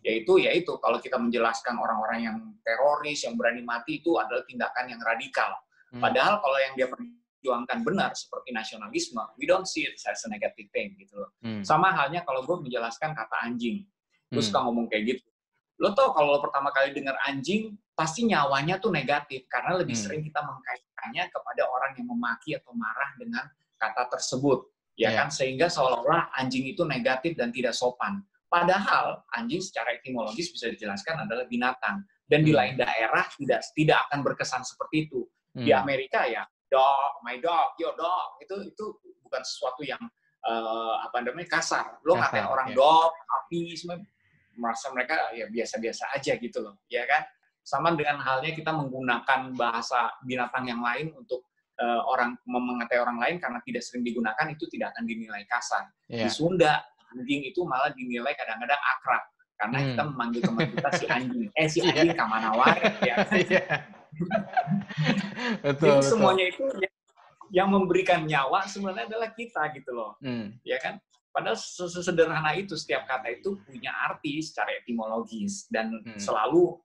Yaitu yaitu kalau kita menjelaskan orang-orang yang teroris yang berani mati itu adalah tindakan yang radikal Hmm. Padahal kalau yang dia perjuangkan benar seperti nasionalisme, we don't see it as a negative thing gitu loh. Hmm. Sama halnya kalau gue menjelaskan kata anjing, gue hmm. suka ngomong kayak gitu. Lo tau kalau lo pertama kali dengar anjing, pasti nyawanya tuh negatif karena lebih hmm. sering kita mengkaitkannya kepada orang yang memaki atau marah dengan kata tersebut, ya yeah. kan? Sehingga seolah-olah anjing itu negatif dan tidak sopan. Padahal anjing secara etimologis bisa dijelaskan adalah binatang dan di hmm. lain daerah tidak tidak akan berkesan seperti itu. Hmm. Di Amerika ya dog, my dog, your dog itu itu bukan sesuatu yang uh, apa namanya kasar. Lo kasar, ngatain orang ya. dog, api, semua merasa mereka ya biasa-biasa aja gitu loh, ya kan? Sama dengan halnya kita menggunakan bahasa binatang yang lain untuk uh, orang mengatai orang lain karena tidak sering digunakan itu tidak akan dinilai kasar. Yeah. Di Sunda anjing itu malah dinilai kadang-kadang akrab karena hmm. kita memanggil teman kita si anjing, eh si iya. anjing yeah. kamanawar ya. Kan? Yeah betul, Jadi betul. semuanya itu yang, yang memberikan nyawa sebenarnya adalah kita gitu loh. Hmm. Ya kan? Padahal sesederhana itu setiap kata itu punya arti secara etimologis dan hmm. selalu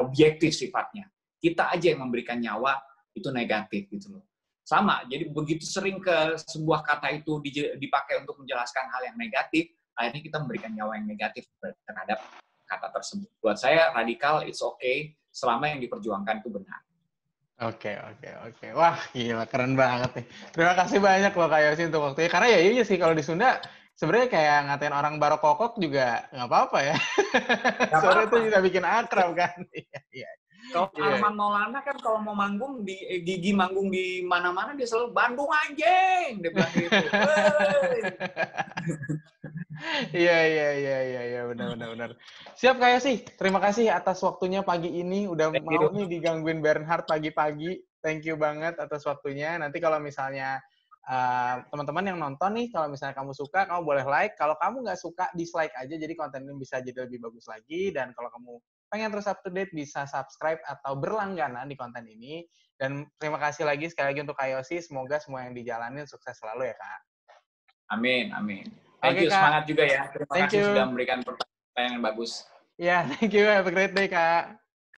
objektif sifatnya. Kita aja yang memberikan nyawa itu negatif gitu loh. Sama, jadi begitu sering ke sebuah kata itu dipakai untuk menjelaskan hal yang negatif, akhirnya kita memberikan nyawa yang negatif terhadap kata tersebut. Buat saya radikal it's okay selama yang diperjuangkan itu benar.
Oke, oke, oke. Wah, gila, keren banget nih. Terima kasih banyak loh Kak Yosi untuk waktunya. Karena ya iya sih, kalau di Sunda, sebenarnya kayak ngatain orang barokokok juga nggak apa-apa ya. Soalnya itu juga bikin akrab kan. Iya, iya.
Kalau yeah. Arman Maulana kan kalau mau manggung di eh, Gigi manggung di mana-mana dia selalu Bandung anjing dia bilang gitu.
Iya iya iya iya iya benar benar benar. Siap kayak sih. Terima kasih atas waktunya pagi ini udah Thank mau you. nih digangguin Bernhard pagi-pagi. Thank you banget atas waktunya. Nanti kalau misalnya teman teman-teman yang nonton nih, kalau misalnya kamu suka, kamu boleh like. Kalau kamu nggak suka, dislike aja. Jadi konten ini bisa jadi lebih bagus lagi. Dan kalau kamu pengen terus up to date bisa subscribe atau berlangganan di konten ini. Dan terima kasih lagi sekali lagi untuk Kak Yosi. Semoga semua yang dijalanin sukses selalu ya Kak.
Amin, amin. Thank
Oke,
you,
Kak.
semangat juga ya. Terima
Thank
kasih
you.
sudah memberikan pertanyaan yang bagus.
Ya, thank you. Have a great day, Kak.